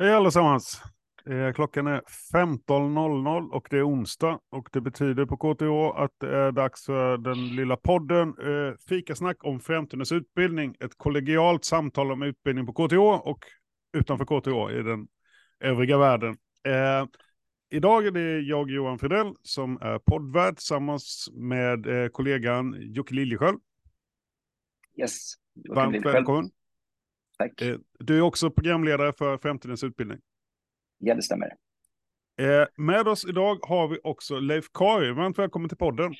Hej allesammans! Eh, klockan är 15.00 och det är onsdag och det betyder på KTH att det är dags för den lilla podden eh, Fikasnack om framtidens utbildning. Ett kollegialt samtal om utbildning på KTH och utanför KTH i den övriga världen. Eh, idag är det jag, Johan Fridell, som är poddvärd tillsammans med eh, kollegan Jocke Liljesköld. Yes. Varmt välkommen. Tack. Eh, du är också programledare för Framtidens utbildning. Ja, det stämmer. Eh, med oss idag har vi också Leif Kari. Varmt välkommen till podden.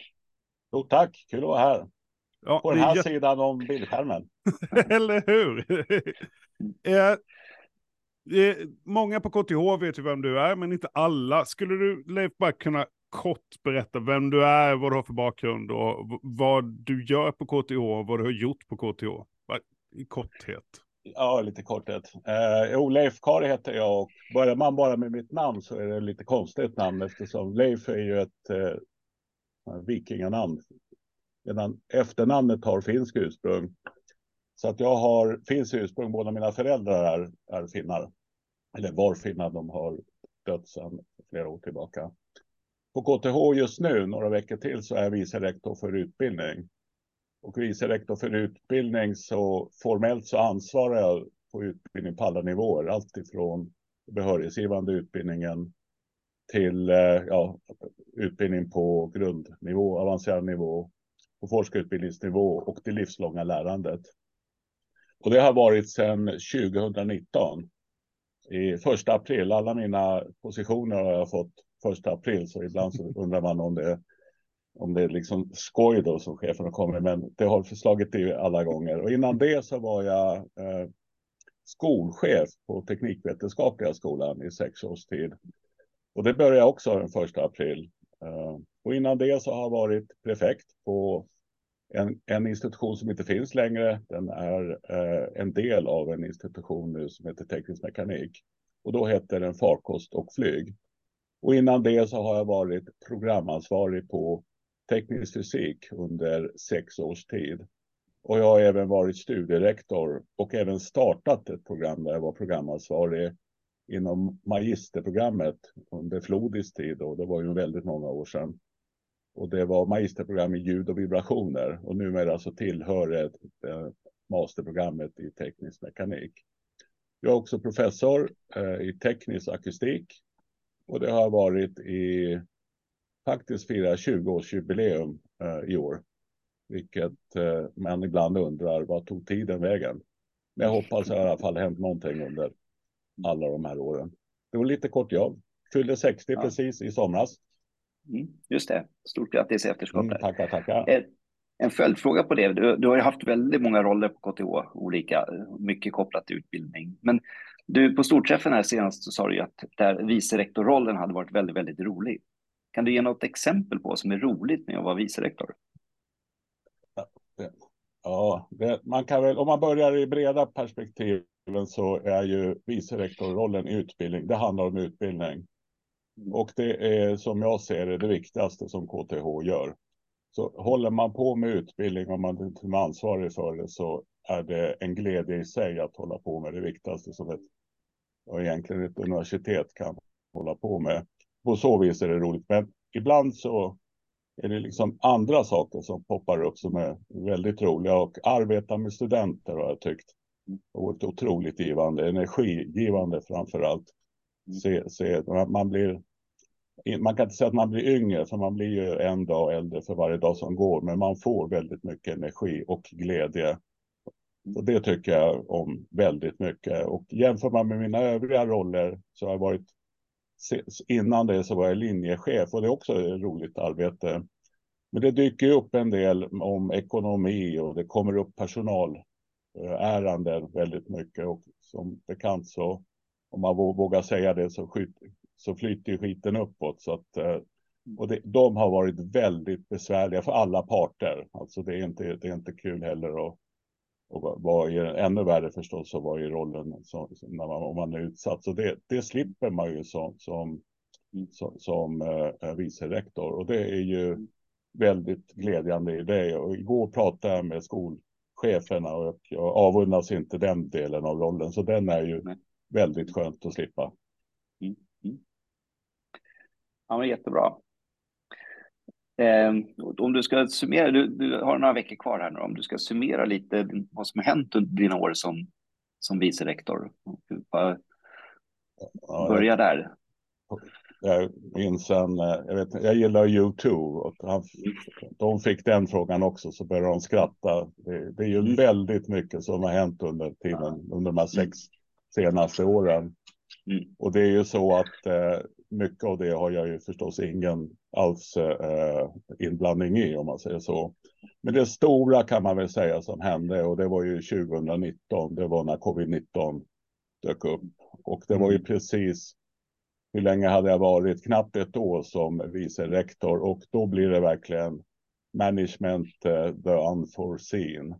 Jo, tack, kul att vara här. Ja, På den är här jätte- sidan om bildskärmen. Eller hur? eh, eh, många på KTH vet ju vem du är, men inte alla. Skulle du, Leif, bara kunna kort berätta vem du är, vad du har för bakgrund och vad du gör på KTH och vad du har gjort på KTH? Bara I korthet. Ja, lite korthet. Eh, jo, Leif Kari heter jag och börjar man bara med mitt namn så är det lite konstigt namn eftersom Leif är ju ett eh, vikinganamn. Medan efternamnet har finsk ursprung. Så att jag har finsk ursprung, båda mina föräldrar är, är finnar. Eller var finnar, de har dött sedan flera år tillbaka. På KTH just nu, några veckor till, så är jag vice rektor för utbildning. Och vice rektor för utbildning så formellt så ansvarar jag på utbildning på alla nivåer. Allt ifrån behörighetsgivande utbildningen till eh, ja, utbildning på grundnivå, avancerad nivå, på forskarutbildningsnivå och det livslånga lärandet. Och det har varit sedan 2019. I första april, alla mina positioner har jag fått första april, så ibland så undrar man om det om det är liksom skoj då som chefen har kommit, men det har förslaget i alla gånger. Och innan det så var jag eh, skolchef på Teknikvetenskapliga skolan i sex års tid. Och det började jag också den första april. Eh, och innan det så har jag varit prefekt på en, en institution som inte finns längre. Den är eh, en del av en institution nu som heter teknisk mekanik. Och då hette den farkost och flyg. Och innan det så har jag varit programansvarig på teknisk fysik under sex års tid. Och jag har även varit studierektor och även startat ett program där jag var programansvarig inom magisterprogrammet under Flodis tid och det var ju väldigt många år sedan. Och det var magisterprogram i ljud och vibrationer och numera så tillhör det masterprogrammet i teknisk mekanik. Jag är också professor eh, i teknisk akustik och det har varit i faktiskt fira 20-årsjubileum eh, i år. Vilket eh, man ibland undrar, vad tog tiden vägen? Men jag hoppas det har i alla fall hänt någonting under alla de här åren. Det var lite kort jobb. Fyllde 60 Ja. precis i somras. Mm, just det. Stort grattis i efterskott. Mm, tackar, tackar. Eh, En följdfråga på det. Du, du har ju haft väldigt många roller på KTH, olika, mycket kopplat till utbildning. Men du, på storträffen här senast så sa du ju att där vice rektorrollen hade varit väldigt, väldigt rolig. Kan du ge något exempel på vad som är roligt med att vara vice rektor? Ja, det, man kan väl, om man börjar i breda perspektiven så är ju vice rektorrollen utbildning. Det handlar om utbildning. Och det är som jag ser det det viktigaste som KTH gör. Så håller man på med utbildning och man inte är ansvarig för det så är det en glädje i sig att hålla på med det viktigaste som ett, och egentligen ett universitet kan hålla på med. På så vis är det roligt. Men ibland så är det liksom andra saker som poppar upp som är väldigt roliga och arbeta med studenter har jag tyckt varit otroligt givande, energigivande framför allt. Se, se, man- blir man kan inte säga att man blir yngre, för man blir ju en dag äldre för varje dag som går, men man får väldigt mycket energi och glädje. Och det tycker jag om väldigt mycket. Och jämför man med mina övriga roller så har jag varit, innan det så var jag linjechef och det är också ett roligt arbete. Men det dyker ju upp en del om ekonomi och det kommer upp personalärenden eh, väldigt mycket och som bekant så om man vågar säga det så, skit, så flyter ju skiten uppåt. Så att, eh, och det, de har varit väldigt besvärliga för alla parter. Alltså det är inte, det är inte kul heller att och vad- är ännu värre förstås att vara i rollen som när man, om man är utsatt. Så det, det slipper man ju som, som, som, som eh, vice rektor. Och det är ju väldigt glädjande i det. Och igår pratade jag med skolcheferna och jag avundas inte den delen av rollen. Så den är ju Nej. väldigt skönt att slippa. Mm. Mm. Ja, men jättebra. Eh, om du ska summera, du, du, har några veckor kvar här nu, om du ska summera lite vad som har hänt under dina år som, som vice rektor. Börja där. Jag minns en, eh, jag, vet, jag gillar U2 och han, de fick den frågan också så började de skratta. Det, det är ju mm. väldigt mycket som har hänt under tiden, under de här sex senaste åren. Mm. Och det är ju så att eh, mycket av det har jag ju förstås ingen alls eh, inblandning i om man säger så. Men det stora kan man väl säga som hände och det var ju 2019. Det var när covid-19 dök upp och det var ju mm. precis. Hur länge hade jag varit? Knappt ett år som vice rektor och då blir det verkligen management uh, the unforeseen.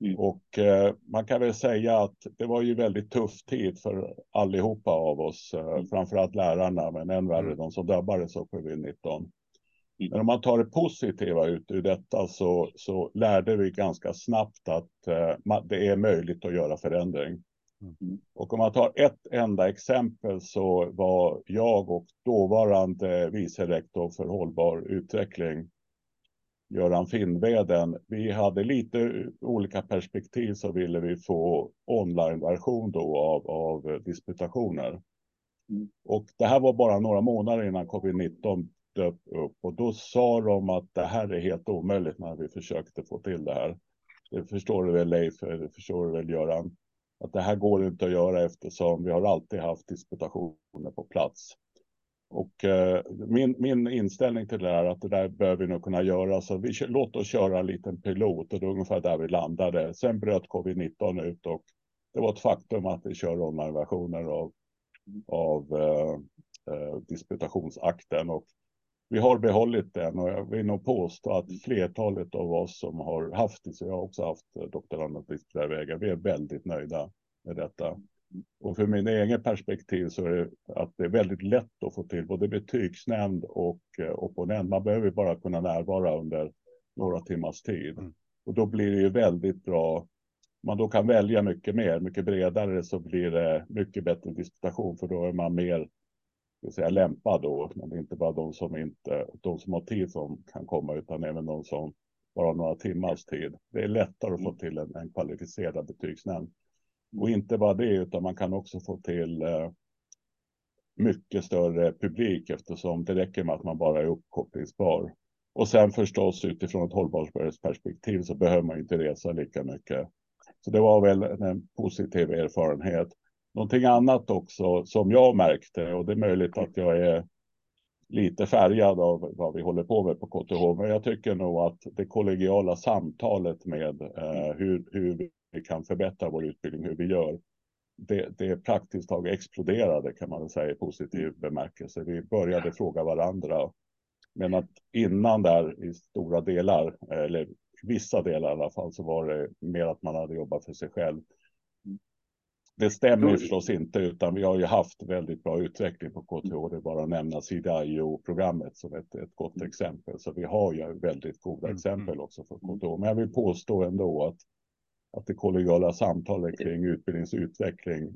Mm. Och eh, man kan väl säga att det var ju väldigt tuff tid för allihopa av oss, eh, mm. framförallt lärarna, men än värre mm. de som drabbades av covid-19. Mm. Men om man tar det positiva ut ur detta så, så lärde vi ganska snabbt att eh, det är möjligt att göra förändring. Mm. Och om man tar ett enda exempel så var jag och dåvarande vice rektor för hållbar utveckling Göran Finnveden. Vi hade lite olika perspektiv så ville vi få online-version då av, av disputationer. Mm. Och det här var bara några månader innan covid-19 dök upp och då sa de att det här är helt omöjligt när vi försökte få till det här. Det förstår du väl Leif, det förstår du väl Göran? Att det här går inte att göra eftersom vi har alltid haft disputationer på plats. Och eh, min, min inställning till det är att det där behöver vi nog kunna göra. Så vi, låt oss köra en liten pilot och det är ungefär där vi landade. Sen bröt covid-19 ut och det var ett faktum att vi kör online-versioner av, av eh, eh, disputationsakten. Och vi har behållit den och jag vill nog påstå att flertalet av oss som har haft det, så jag har också haft eh, doktorand och vägen, vi är väldigt nöjda med detta. Och för min egen perspektiv så är det att det är väldigt lätt att få till både betygsnämnd och eh, opponent. Man behöver bara kunna närvara under några timmars tid. Mm. Och då blir det ju väldigt bra. Man då kan välja mycket mer, mycket bredare så blir det mycket bättre disputation för då är man mer säga, lämpad då. Men det är inte bara de som inte, de som har tid som kan komma utan även de som bara har några timmars tid. Det är lättare att få mm. till en, en kvalificerad betygsnämnd. Och inte bara det, utan man kan också få till eh, mycket större publik eftersom det räcker med att man bara är uppkopplingsbar. Och sen förstås utifrån ett hållbarhetsperspektiv så behöver man inte resa lika mycket. Så det var väl en positiv erfarenhet. Någonting annat också som jag märkte och det är möjligt att jag är lite färgad av vad vi håller på med på KTH, men jag tycker nog att det kollegiala samtalet med eh, hur, hur vi kan förbättra vår utbildning, hur vi gör. Det, det praktiskt taget exploderade kan man säga i positiv bemärkelse. Vi började fråga varandra. Men att innan där i stora delar, eller vissa delar i alla fall, så var det mer att man hade jobbat för sig själv. Det stämmer förstås inte, utan vi har ju haft väldigt bra utveckling på KTH. Det är bara att nämna CDIO-programmet som ett, ett gott mm. exempel. Så vi har ju väldigt goda mm, exempel mm. också för KTH. Men jag vill påstå ändå att att det kollegiala samtalet kring utbildningsutveckling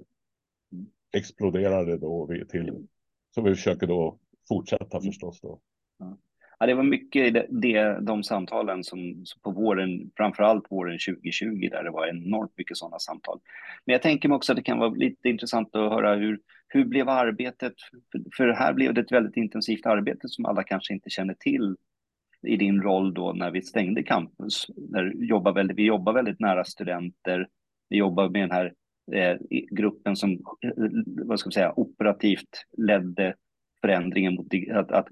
exploderade då vi till, så vi försöker då fortsätta förstås då. Ja, det var mycket det, det, de samtalen som, som på våren, framförallt våren 2020, där det var enormt mycket sådana samtal. Men jag tänker mig också att det kan vara lite intressant att höra hur, hur blev arbetet? För, för här blev det ett väldigt intensivt arbete som alla kanske inte känner till i din roll då när vi stängde campus. Där jobbar väldigt, vi jobbar väldigt nära studenter. Vi jobbar med den här eh, gruppen som, eh, vad ska man säga, operativt ledde förändringen mot att, att,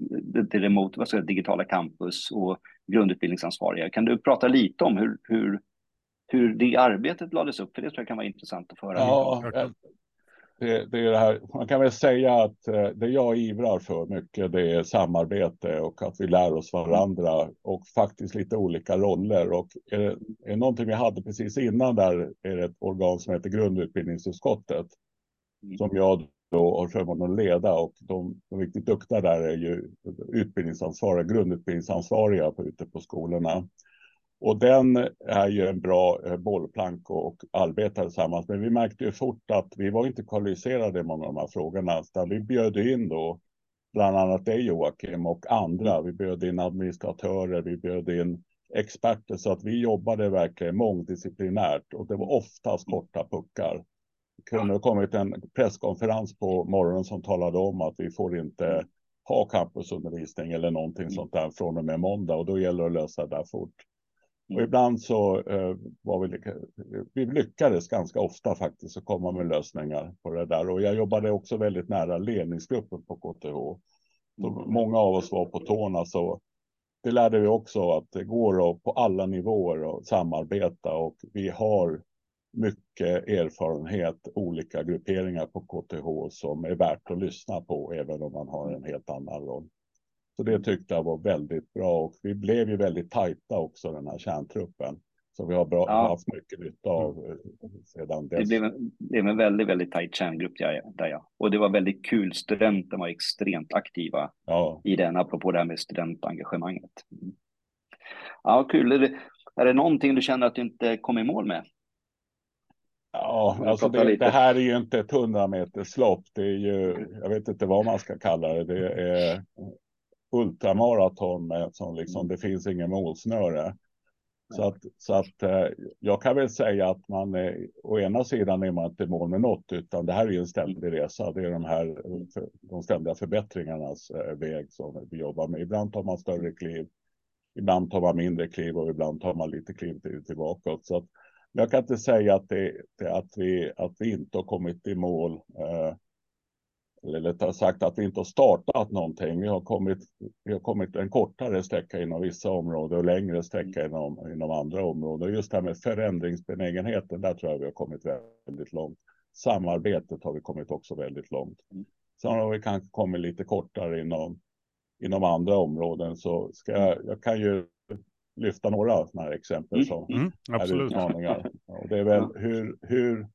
det remote, vad ska jag, digitala campus och grundutbildningsansvariga. Kan du prata lite om hur, hur, hur det arbetet lades upp? För det tror jag kan vara intressant att få höra. Ja, det, det, är det här, man kan väl säga att eh, det jag ivrar för mycket det är samarbete och att vi lär oss varandra och faktiskt lite olika roller. Och är det är någonting vi hade precis innan där är det ett organ som heter grundutbildningsutskottet mm. som jag då har förmånen att leda och de, de riktigt duktiga där är ju utbildningsansvariga, grundutbildningsansvariga på, ute på skolorna. Och den är ju en bra eh, bollplank och arbeta tillsammans. Men vi märkte ju fort att vi var inte kvalificerade i många av de här frågorna. Så vi bjöd in då bland annat dig Joakim och andra. Vi bjöd in administratörer, vi bjöd in experter så att vi jobbade verkligen mångdisciplinärt och det var oftast korta puckar. Det kunde ha kommit en presskonferens på morgonen som talade om att vi får inte ha campusundervisning eller någonting sånt där från och med måndag och då gäller det att lösa det där fort. Och ibland så eh, var vi, vi lyckades ganska ofta faktiskt att komma med lösningar på det där. Och jag jobbade också väldigt nära ledningsgruppen på KTH. Så många av oss var på tårna så det lärde vi också att det går att på alla nivåer att samarbeta och vi har mycket erfarenhet, olika grupperingar på KTH som är värt att lyssna på även om man har en helt annan roll. Så det tyckte jag var väldigt bra och vi blev ju väldigt tajta också den här kärntruppen. Så vi har bra, ja. haft mycket nytta av eh, sedan dess. Det blev en, blev en väldigt, väldigt tajt kärngrupp där, där ja. Och det var väldigt kul. Studenten var extremt aktiva ja. i den, apropå det här med studentengagemanget. Mm. Ja, kul. Är det, är det någonting du känner att du inte kom i mål med? Ja, alltså det, det, här är ju inte ett 100 meters lopp. Det är ju, jag vet inte vad man ska kalla det. Det är ultramaraton med som liksom, det finns ingen målsnöre. Så att, så att eh, jag kan väl säga att man är, å ena sidan är man inte mål med något, utan det här är ju en ständig resa. Det är de här de ständiga förbättringarnas eh, väg som vi jobbar med. Ibland tar man större kliv, ibland tar man mindre kliv och ibland tar man lite kliv till, tillbaka. Så att, jag kan inte säga att, det, att, vi, att vi inte har kommit i mål. Eh, eller rättare sagt att vi inte har startat någonting. Vi har kommit, vi har kommit en kortare sträcka inom vissa områden och längre sträcka inom, inom andra områden. Just det här med förändringsbenägenheten, där tror jag vi har kommit väldigt långt. Samarbetet har vi kommit också väldigt långt. Sen har vi kanske kommit lite kortare inom, inom andra områden. Så ska jag, jag kan ju lyfta några sådana här exempel som mm, mm, är utmaningar. Och det är väl hur, hur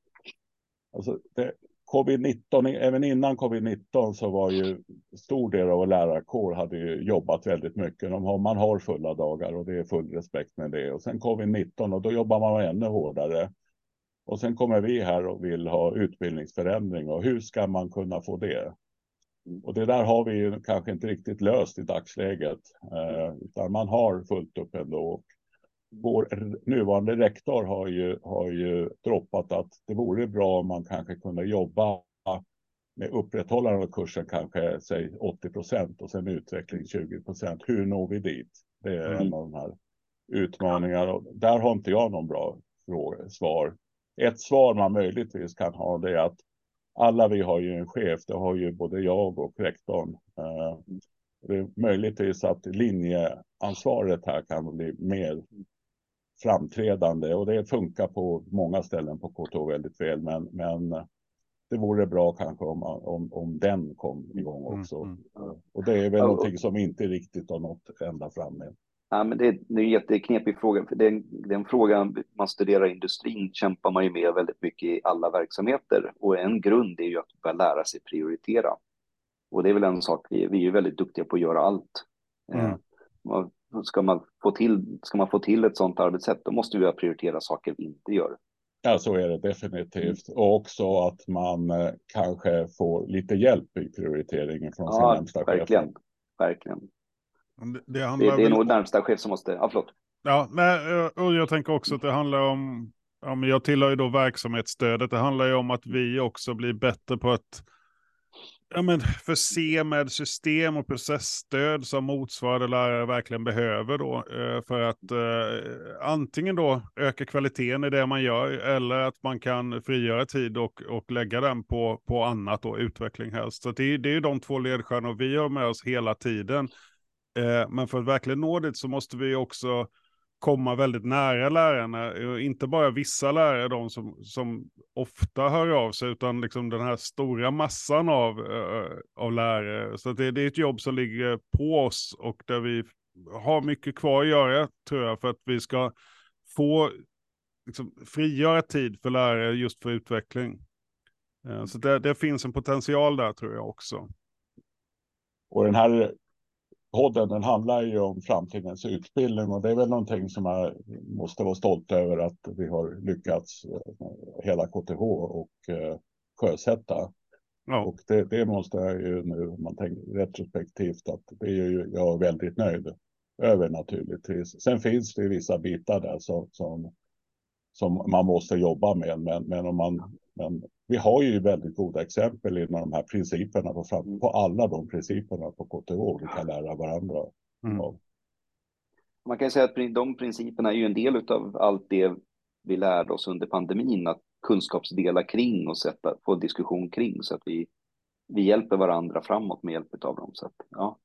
alltså det, Covid-19, även innan covid-19 så var ju stor del av lärarkår hade ju jobbat väldigt mycket. De har, man har fulla dagar och det är full respekt med det. Och sen covid-19 och då jobbar man ännu hårdare. Och sen kommer vi här och vill ha utbildningsförändring och hur ska man kunna få det? Och det där har vi ju kanske inte riktigt löst i dagsläget, eh, utan man har fullt upp ändå vår nuvarande rektor har ju, har ju droppat att det vore bra om man kanske kunde jobba med upprätthållande av kursen kanske säg 80 procent och sen utveckling 20 procent. Hur når vi dit? Det är mm. en av de här utmaningarna. Och där har inte jag någon bra fråga, svar. Ett svar man möjligtvis kan ha det är att alla vi har ju en chef. Det har ju både jag och rektorn. Eh, det är möjligtvis att linjeansvaret här kan bli mer framträdande och det funkar på många ställen på KTH väldigt väl. Men, men det vore bra kanske om, om, om den kom igång mm, också. Mm, mm. Och det är väl ja, någonting som inte riktigt har nått ända fram med. Ja, men det, det är en jätteknepig fråga. För den, den frågan man studerar industrin kämpar man ju med väldigt mycket i alla verksamheter. Och en grund är ju att börja lära sig prioritera. Och det är väl en sak, vi, vi är ju väldigt duktiga på att göra allt. Mm. Eh, ska man, få till, ska man få till ett sådant arbetssätt, då måste vi prioritera saker vi inte gör. Ja, så är det definitivt. Och också att man eh, kanske får lite hjälp i prioriteringen från sin närmsta verkligen, chef. Verkligen. Det, det, det, det är nog närmsta chef som måste, ja förlåt. Ja, men, eh, och jag tänker också att det handlar om, ja, men jag tillhör ju då verksamhetsstödet, det handlar ju om att vi också blir bättre på att ja, men förse med system och processstöd som motsvarande lärare verkligen behöver då. Eh, för att eh, antingen då öka kvaliteten i det man gör eller att man kan frigöra tid och, och lägga den på, på annat och utveckling helst. Så det, det är ju de två ledstjärnor vi har med oss hela tiden. Eh, men för att verkligen nå dit så måste vi också komma väldigt nära lärarna. Eh, inte bara vissa lärare, de som, som ofta hör av sig, utan liksom den här stora massan av, uh, av lärare. Så det, det, är ett jobb som ligger på oss och där vi har mycket kvar att göra, tror jag, för att vi ska få liksom, frigöra tid för lärare just för utveckling. Uh, så det, det finns en potential där, tror jag också. Och den här podden den handlar ju om framtidens utbildning och det är väl någonting som jag måste vara stolt över att vi har lyckats hela KTH och sjösätta. Ja. Och det, det, måste jag ju nu, om man tänker retrospektivt, att det är ju jag väldigt nöjd över naturligtvis. Sen finns det vissa bitar där som, som, som man måste jobba med, men, men, om man, men vi har ju väldigt goda exempel inom de här principerna på, fram, på alla de principerna på KTH vi kan lära varandra mm. av. Man kan säga att de principerna är ju en del av allt det vi lärde oss under pandemin, att kunskapsdela kring och sätta, få diskussion kring så att vi, vi hjälper varandra framåt med hjälp av dem. Så att, ja.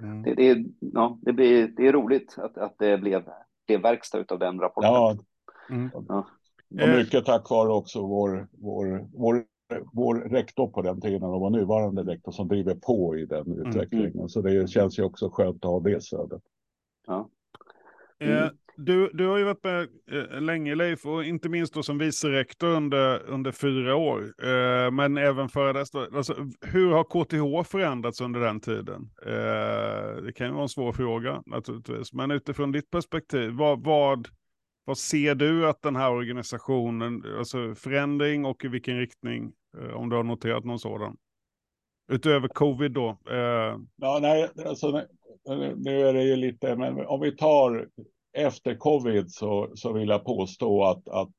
Mm. Det, det, ja, det, blir, det är roligt att, att det blev, blev verkstad av den rapporten. Ja. Mm. ja. Och mycket tack vare också vår, vår, vår, vår rektor på den tiden och vår nuvarande rektor som driver på i den mm. utvecklingen. Mm. Så det känns ju också skönt att ha det stödet. Ja. Mm. Du, du har ju varit med eh, länge Leif och inte minst då som vice rektor under, under fyra år. Eh, men även före dess. Alltså, hur har KTH förändrats under den tiden? Eh, det kan ju vara en svår fråga naturligtvis. Men utifrån ditt perspektiv, vad, vad, vad ser du att den här organisationen, alltså förändring och i vilken riktning, eh, om du har noterat någon sådan? Utöver covid då? Eh... Ja, nej, alltså, nu är det ju lite, men om vi tar efter covid så, så vill jag påstå att, att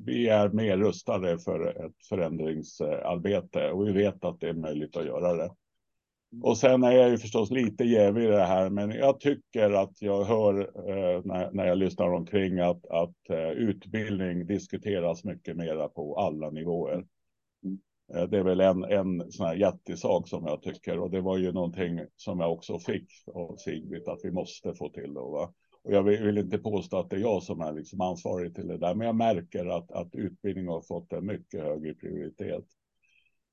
vi är mer rustade för ett förändringsarbete och vi vet att det är möjligt att göra det. Och sen är jag ju förstås lite jävig i det här, men jag tycker att jag hör eh, när, när jag lyssnar omkring att, att eh, utbildning diskuteras mycket mera på alla nivåer. Eh, det är väl en, en sån här jättesak som jag tycker och det var ju någonting som jag också fick av Sigrid att vi måste få till. Då, va? Och jag vill, vill, inte påstå att det är jag som är liksom ansvarig till det där, men jag märker att, att utbildning har fått en mycket högre prioritet.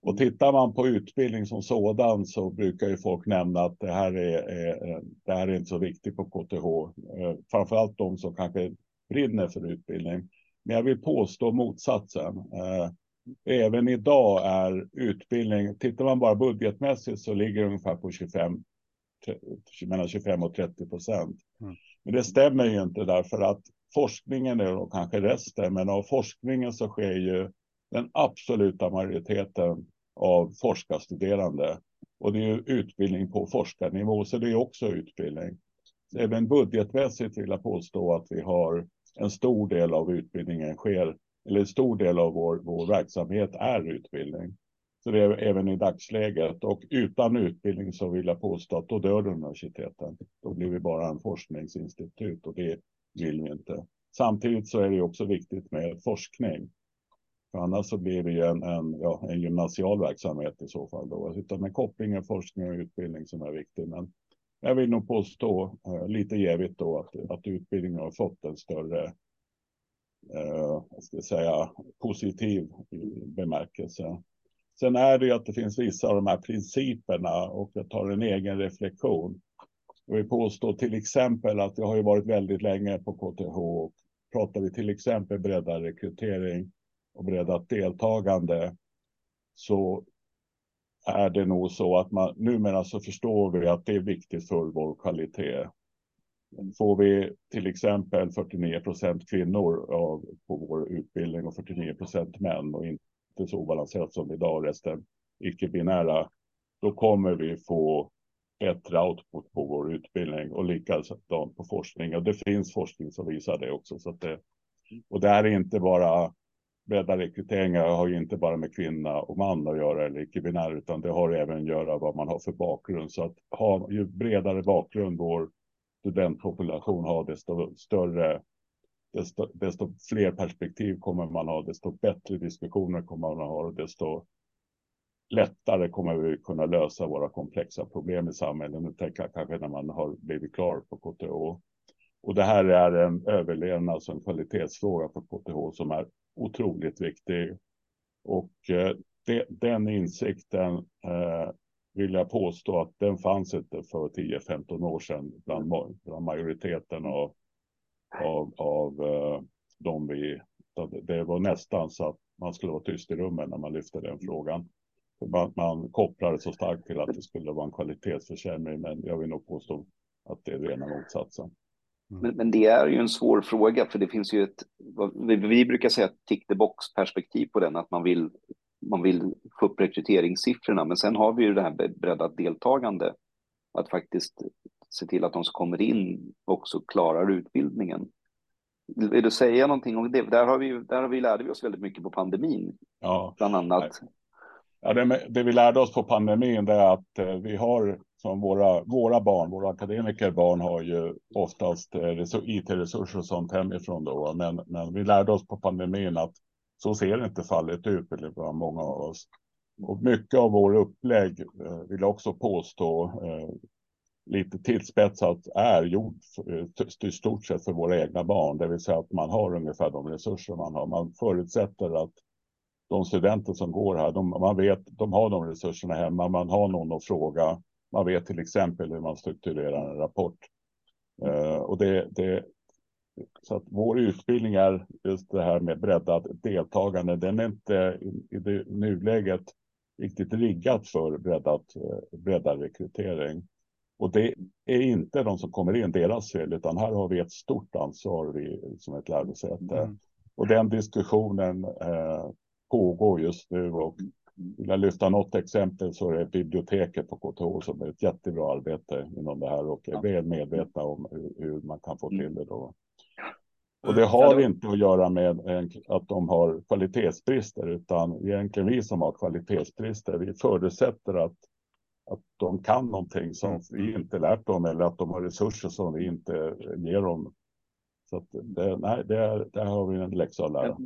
Och tittar man på utbildning som sådan så brukar ju folk nämna att det här är, är det här är inte så viktigt på KTH. Eh, framförallt de som kanske brinner för utbildning. Men jag vill påstå motsatsen. Eh, även idag är utbildning, tittar man bara budgetmässigt så ligger det ungefär på 25, mellan 25 och 30 procent. Mm. Men det stämmer ju inte därför att forskningen är då kanske resten, men av forskningen så sker ju den absoluta majoriteten av forskarstuderande. Och det är ju utbildning på forskarnivå, så det är också utbildning. Även budgetmässigt vill jag påstå att vi har en stor del av utbildningen sker, eller en stor del av vår, vår verksamhet är utbildning. Så det är även i dagsläget. Och utan utbildning så vill jag påstå att då dör universiteten. Då blir vi bara en forskningsinstitut och det vill vi inte. Samtidigt så är det också viktigt med forskning. För annars så blir det ju en, en, ja, en gymnasial verksamhet i så fall. Då. Utan med kopplingen forskning och utbildning som är viktig. Men jag vill nog påstå eh, lite jävigt då att, att utbildningen har fått en större eh, ska jag säga, positiv bemärkelse. Sen är det ju att det finns vissa av de här principerna och jag tar en egen reflektion. Jag vill påstå till exempel att jag har ju varit väldigt länge på KTH och pratar vi till exempel breddad rekrytering och breddat deltagande så är det nog så att man numera så förstår vi att det är viktigt för vår kvalitet. Får vi till exempel 49 procent kvinnor av, på vår utbildning och 49 procent män och inte så obalanserat som idag, resten icke-binära, då kommer vi få bättre output på vår utbildning och likadant på forskning. Och det finns forskning som visar det också. Så att det, och det här är inte bara bredda rekryteringar har ju inte bara med kvinna och man att göra eller icke-binär, utan det har även att göra vad man har för bakgrund. Så att ha, ju bredare bakgrund vår studentpopulation har, desto större desto, desto fler perspektiv kommer man ha, desto bättre diskussioner kommer man ha och desto lättare kommer vi kunna lösa våra komplexa problem i samhället. Nu tänker jag kanske när man har blivit klar på KTH. Och det här är en överlevnads och en kvalitetsfråga på KTH som är otroligt viktig. Och eh, det, den insikten eh, vill jag påstå att den fanns inte för 10-15 år sedan bland, bland majoriteten av av, av uh, de vi... Det var nästan så att man skulle vara tyst i rummet när man lyfte den frågan. man, man kopplade så starkt till att det skulle vara en kvalitetsförsämring, men jag vill nog påstå att det är rena motsatsen. Mm. Men, men, det är ju en svår fråga, för det finns ju ett, vi, vi brukar säga tick the box perspektiv på den, att man vill, man vill få upp rekryteringssiffrorna, men sen har vi ju det här breddat deltagande, att faktiskt se till att de som kommer in också klarar utbildningen. Vill du säga någonting om det? Där har vi, där har vi lärde vi oss väldigt mycket på pandemin, ja. bland annat. Ja, det, det, vi lärde oss på pandemin är att eh, vi har som våra, våra barn, våra akademikerbarn har ju oftast eh, IT-resurser och sånt hemifrån då. Men, men vi lärde oss på pandemin att så ser inte fallet ut bland många av oss. Och mycket av vår upplägg eh, vill jag också påstå eh, lite tillspetsat är gjort eh, i stort sett för våra egna barn. Det vill säga att man har ungefär de resurser man har. Man förutsätter att de studenter som går här, de, man vet, de har de resurserna hemma, man har någon att fråga. Man vet till exempel hur man strukturerar en rapport. Uh, och det, det, så att vår utbildning är just det här med breddad deltagande. Den är inte i, i nuläget riktigt riggat för breddat, eh, breddad rekrytering. Och det är inte de som kommer in deras fel, utan här har vi ett stort ansvar vi, som ett lärosäte. Mm. Och den diskussionen eh, pågår just nu och vill jag lyfta något exempel så är det biblioteket på KTH som är ett jättebra arbete inom det här och är väl medvetna om hur, hur man kan få mm. till det då. Och det har inte att göra med att de har kvalitetsbrister, utan egentligen vi som har kvalitetsbrister. Vi förutsätter att, att de kan någonting som mm. vi inte lärt dem eller att de har resurser som vi inte ger dem. Så att det, nej, det är, där har vi en läxa att lära.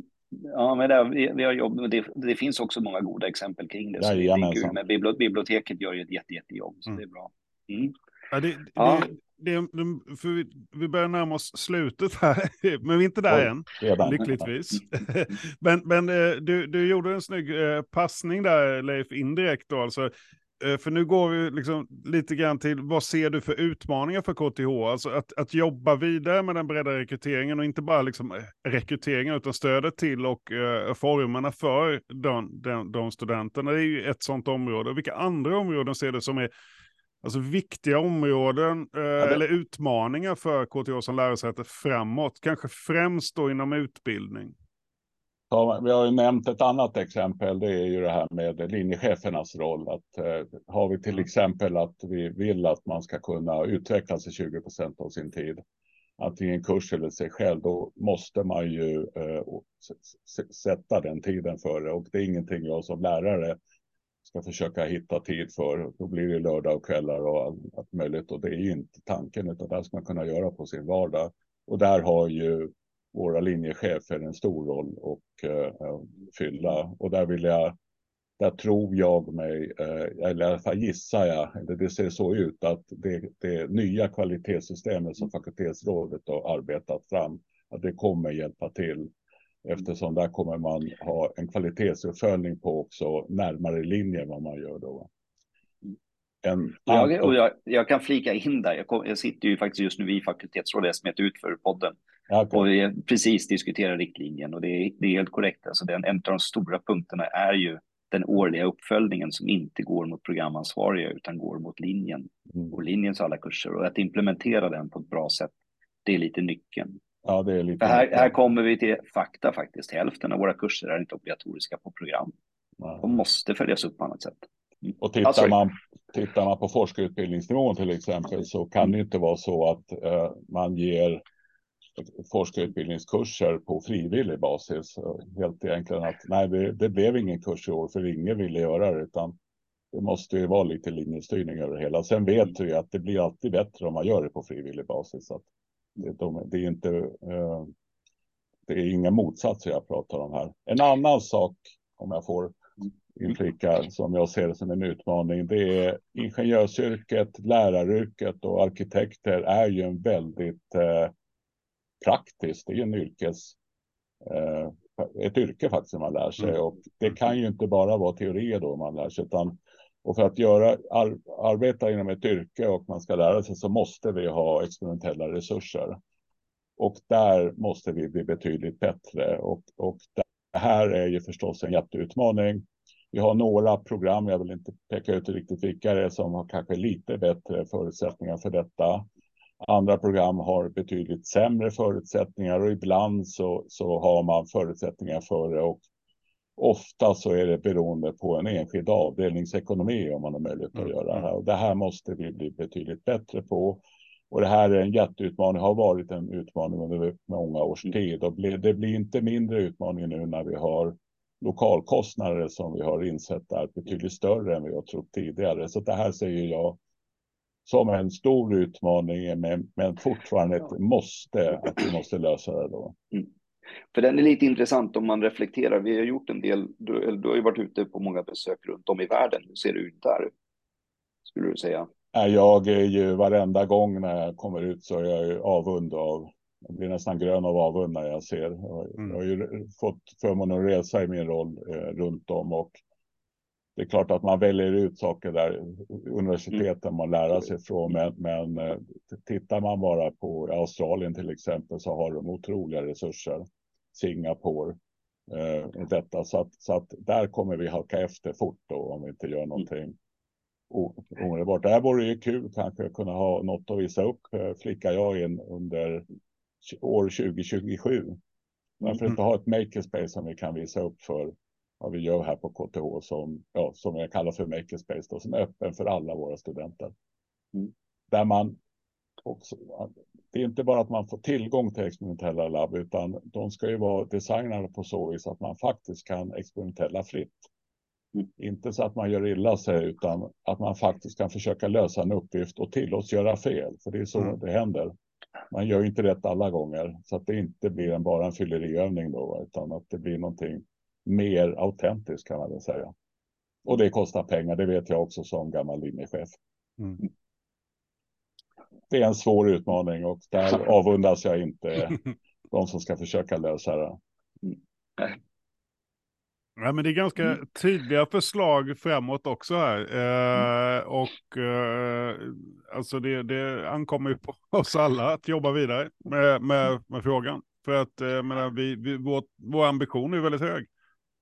Ja, men det, vi, vi har jobb, det, det, finns också många goda exempel kring det. Så ja, det är men biblioteket gör ju ett jätte, jättejobb, så mm. det är bra. Mm. Ja, det, ja. Det, det, för vi, vi börjar närma oss slutet här, men vi är inte där än, redan. lyckligtvis. men men eh, du, du gjorde en snygg eh, passning där, Leif, indirekt då, alltså för nu går vi liksom lite grann till vad ser du för utmaningar för KTH? Alltså att, att jobba vidare med den breda rekryteringen och inte bara liksom eh, rekryteringen utan stödet till och uh, formerna för de, de, de studenterna. Det är ju ett sådant område. Vilka andra områden ser du som är alltså, viktiga områden uh, ja, det... eller utmaningar för KTH som lärosäte framåt? Kanske främst då inom utbildning. Ja, vi har ju nämnt ett annat exempel. Det är ju det här med linjechefernas roll. Att, eh, har vi till exempel att vi vill att man ska kunna utvecklas i 20 procent av sin tid, antingen kurs eller sig själv, då måste man ju eh, sätta den tiden för det. Och det är ingenting jag som lärare ska försöka hitta tid för. Då blir det lördag och kvällar och allt möjligt. Och det är ju inte tanken, utan det ska man kunna göra på sin vardag. Och där har ju våra linjechefer en stor roll att uh, fylla. Och där vill jag, där tror jag mig, uh, eller i alla fall gissar jag, eller det ser så ut, att det, det nya kvalitetssystemet som fakultetsrådet har arbetat fram, att det kommer hjälpa till. Eftersom där kommer man ha en kvalitetsuppföljning på också närmare linje än vad man gör då. En, jag, och jag, jag, kan flika in där. Jag, kom, jag, sitter ju faktiskt just nu i fakultetsrådet, jag smet ut för podden. Okay. Och vi precis diskuterar riktlinjen och det är, det är helt korrekt. Alltså den, en av de stora punkterna är ju den årliga uppföljningen som inte går mot programansvariga utan går mot linjen mm. och linjens alla kurser och att implementera den på ett bra sätt. Det är lite nyckeln. Ja, det är lite. här, här kommer vi till fakta faktiskt. Hälften av våra kurser är inte obligatoriska på program. Ja. De måste följas upp på annat sätt. Mm. Och tittar, alltså, man, tittar man på forskarutbildningsnivån till exempel så kan det inte vara så att uh, man ger forskarutbildningskurser på frivillig basis. Helt egentligen att nej, det, det, blev ingen kurs i år för ingen ville göra det, utan det måste ju vara lite linjestyrning över det hela. Sen vet vi att det blir alltid bättre om man gör det på frivillig basis. Så det, de, det, är inte. eh, det är inga motsatser jag pratar om här. En annan sak, om jag får inflika, som jag ser det som en utmaning, det är ingenjörsyrket, läraryrket och arkitekter är ju en väldigt eh, praktiskt. Det är en yrkes, eh, ett yrke faktiskt man lär sig mm. och det kan ju inte bara vara teorier då man lär sig utan och för att göra, ar, arbeta inom ett yrke och man ska lära sig så måste vi ha experimentella resurser. Och där måste vi bli betydligt bättre och, och det här är ju förstås en jätteutmaning. Vi har några program, jag vill inte peka ut riktigt vilka det är, som har kanske lite bättre förutsättningar för detta. Andra program har betydligt sämre förutsättningar och ibland så, så har man förutsättningar för det och ofta så är det beroende på en enskild avdelningsekonomi om man har möjlighet att mm. göra det här. Och det här måste vi bli betydligt bättre på. Och det här är en jätteutmaning, har varit en utmaning under många års mm. tid och det blir inte mindre utmaning nu när vi har lokalkostnader som vi har insett är betydligt större än vi har trott tidigare. Så det här säger jag som en stor utmaning, men, men fortfarande ett måste, att vi måste lösa det då. Mm. För den är lite intressant om man reflekterar. Vi har gjort en del, du, du har ju varit ute på många besök runt om i världen. Hur ser det ut där? Skulle du säga? Jag är ju varenda gång när jag kommer ut så är jag ju avund av jag blir nästan grön av avund när jag ser. Mm. Jag har ju fått förmånen att resa i min roll eh, runt om och det är klart att man väljer ut saker där universiteten mm. man lära sig från. Men, men eh, tittar man bara på Australien till exempel så har de otroliga resurser. Singapore, eh, detta. Så att, så att där kommer vi halka efter fort då om vi inte gör någonting omedelbart. Det här vore ju kul kanske att kunna ha något att visa upp, eh, flickar jag in under år 2027. Varför inte ha ett makerspace som vi kan visa upp för vad vi gör här på KTH som, ja, som jag kallar för makerspace, då, som är öppen för alla våra studenter. Mm. Där man också, det är inte bara att man får tillgång till experimentella labb, utan de ska ju vara designade på så vis att man faktiskt kan experimentella fritt. Mm. Inte så att man gör illa sig, utan att man faktiskt kan försöka lösa en uppgift och tillåts göra fel, för det är så mm. det händer. Man gör inte rätt alla gånger, så att det inte blir en, bara en fylleriövning då, utan att det blir någonting mer autentiskt kan man väl säga. Och det kostar pengar, det vet jag också som gammal linjechef. Mm. Det är en svår utmaning och där avundas jag inte de som ska försöka lösa det. Mm. Ja, men det är ganska mm. tydliga förslag framåt också här. Eh, mm. och eh, alltså det, det ankommer ju på oss alla att jobba vidare med, med, med frågan. För att eh, menar, vi, vi, vår, vår ambition är väldigt hög.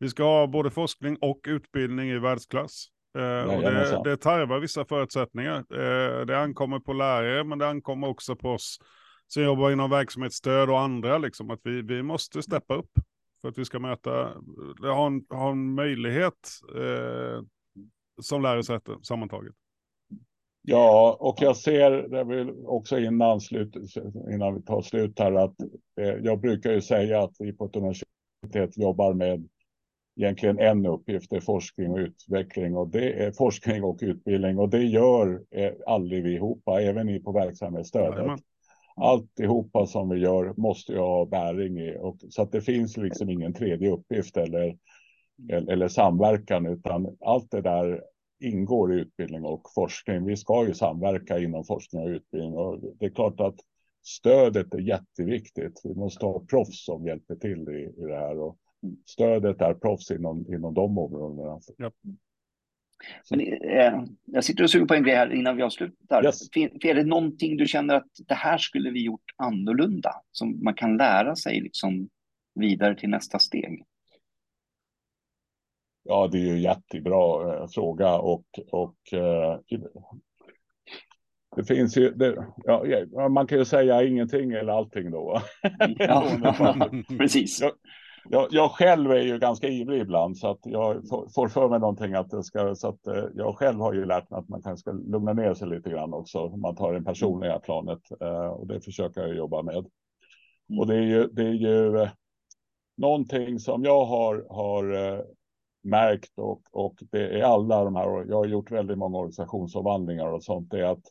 Vi ska ha både forskning och utbildning i världsklass. Eh, och det, det tarvar vissa förutsättningar. Eh, det ankommer på lärare, men det ankommer också på oss som jobbar inom verksamhetsstöd och andra, liksom, att vi, vi måste steppa upp för att vi ska möta, ha en, ha en möjlighet eh, som lärosäte sammantaget. Ja, och jag ser, det vill också innan, slut, innan vi tar slut här, att eh, jag brukar ju säga att vi på ett universitet jobbar med egentligen en uppgift, är forskning och utveckling och det är forskning och utbildning och det gör eh, ihop, även ni på verksamhetsstödet. Jajamän. Alltihopa som vi gör måste ju ha bäring i och så att det finns liksom ingen tredje uppgift eller, eller samverkan utan allt det där ingår i utbildning och forskning. Vi ska ju samverka inom forskning och utbildning och det är klart att stödet är jätteviktigt. Vi måste ha proffs som hjälper till i, i det här och stödet är proffs inom, inom de områdena. Ja. Men, eh, jag sitter och suger på en grej här innan vi avslutar. Yes. Är det någonting du känner att det här skulle vi gjort annorlunda? Som man kan lära sig liksom vidare till nästa steg? Ja, det är ju en jättebra eh, fråga och, och eh, det finns ju, det, ja, man kan ju säga ingenting eller allting då. Ja, precis. Jag, jag, jag, själv är ju ganska ivrig ibland så att jag får för mig någonting att det ska så att eh, jag själv har ju lärt mig att man kanske ska lugna ner sig lite grann också. Man tar det personliga planet eh, och det försöker jag jobba med. Och det är ju, det är ju eh, någonting som jag har, har märkt och, och det är alla de här, jag har gjort väldigt många organisationsomvandlingar och sånt, det är att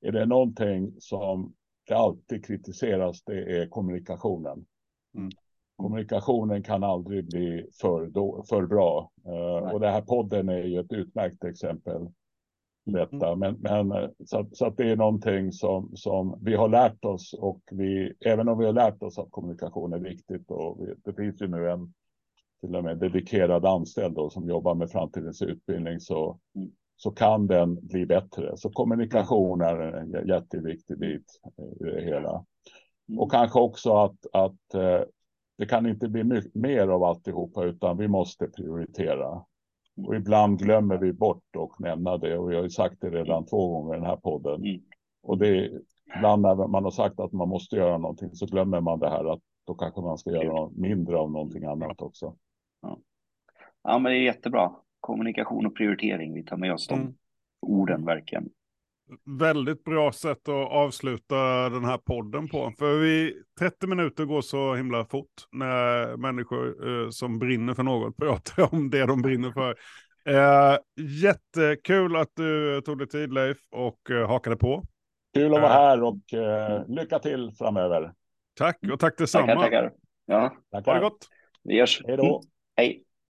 är det någonting som det alltid kritiseras, det är kommunikationen. Mm. Kommunikationen kan aldrig bli för, då, för bra. Uh, och det här podden är ju ett utmärkt exempel. Detta. Mm. Men, men eh, så, så, att det är någonting som, som vi har lärt oss och vi, även om vi har lärt oss att kommunikation är viktigt och vi, det finns ju nu en till och med dedikerad anställd då, som jobbar med framtidens utbildning så, mm. så kan den bli bättre. Så kommunikation är en jätteviktig bit i det hela. Mm. Och kanske också att, att det kan inte bli mycket mer av alltihopa, utan vi måste prioritera. Och ibland glömmer vi bort och nämna det och vi har ju sagt det redan två gånger i den här podden. Mm. Och det är ibland när man har sagt att man måste göra någonting så glömmer man det här att då kanske man ska göra något mindre av någonting annat också. Ja, men det är jättebra. Kommunikation och prioritering, vi tar med oss de Mm. orden verkligen. Väldigt bra sätt att avsluta den här podden på. För vi, 30 minuter går så himla fort när människor eh, som brinner för något pratar om det de brinner för. Eh, jättekul att du tog dig tid Leif och eh, hakade på. Kul att vara här och eh, lycka till framöver. Tack och tack detsamma. Tackar, tackar. Ja, Tackar. Ha det gott. vi görs. Hej då. Hej.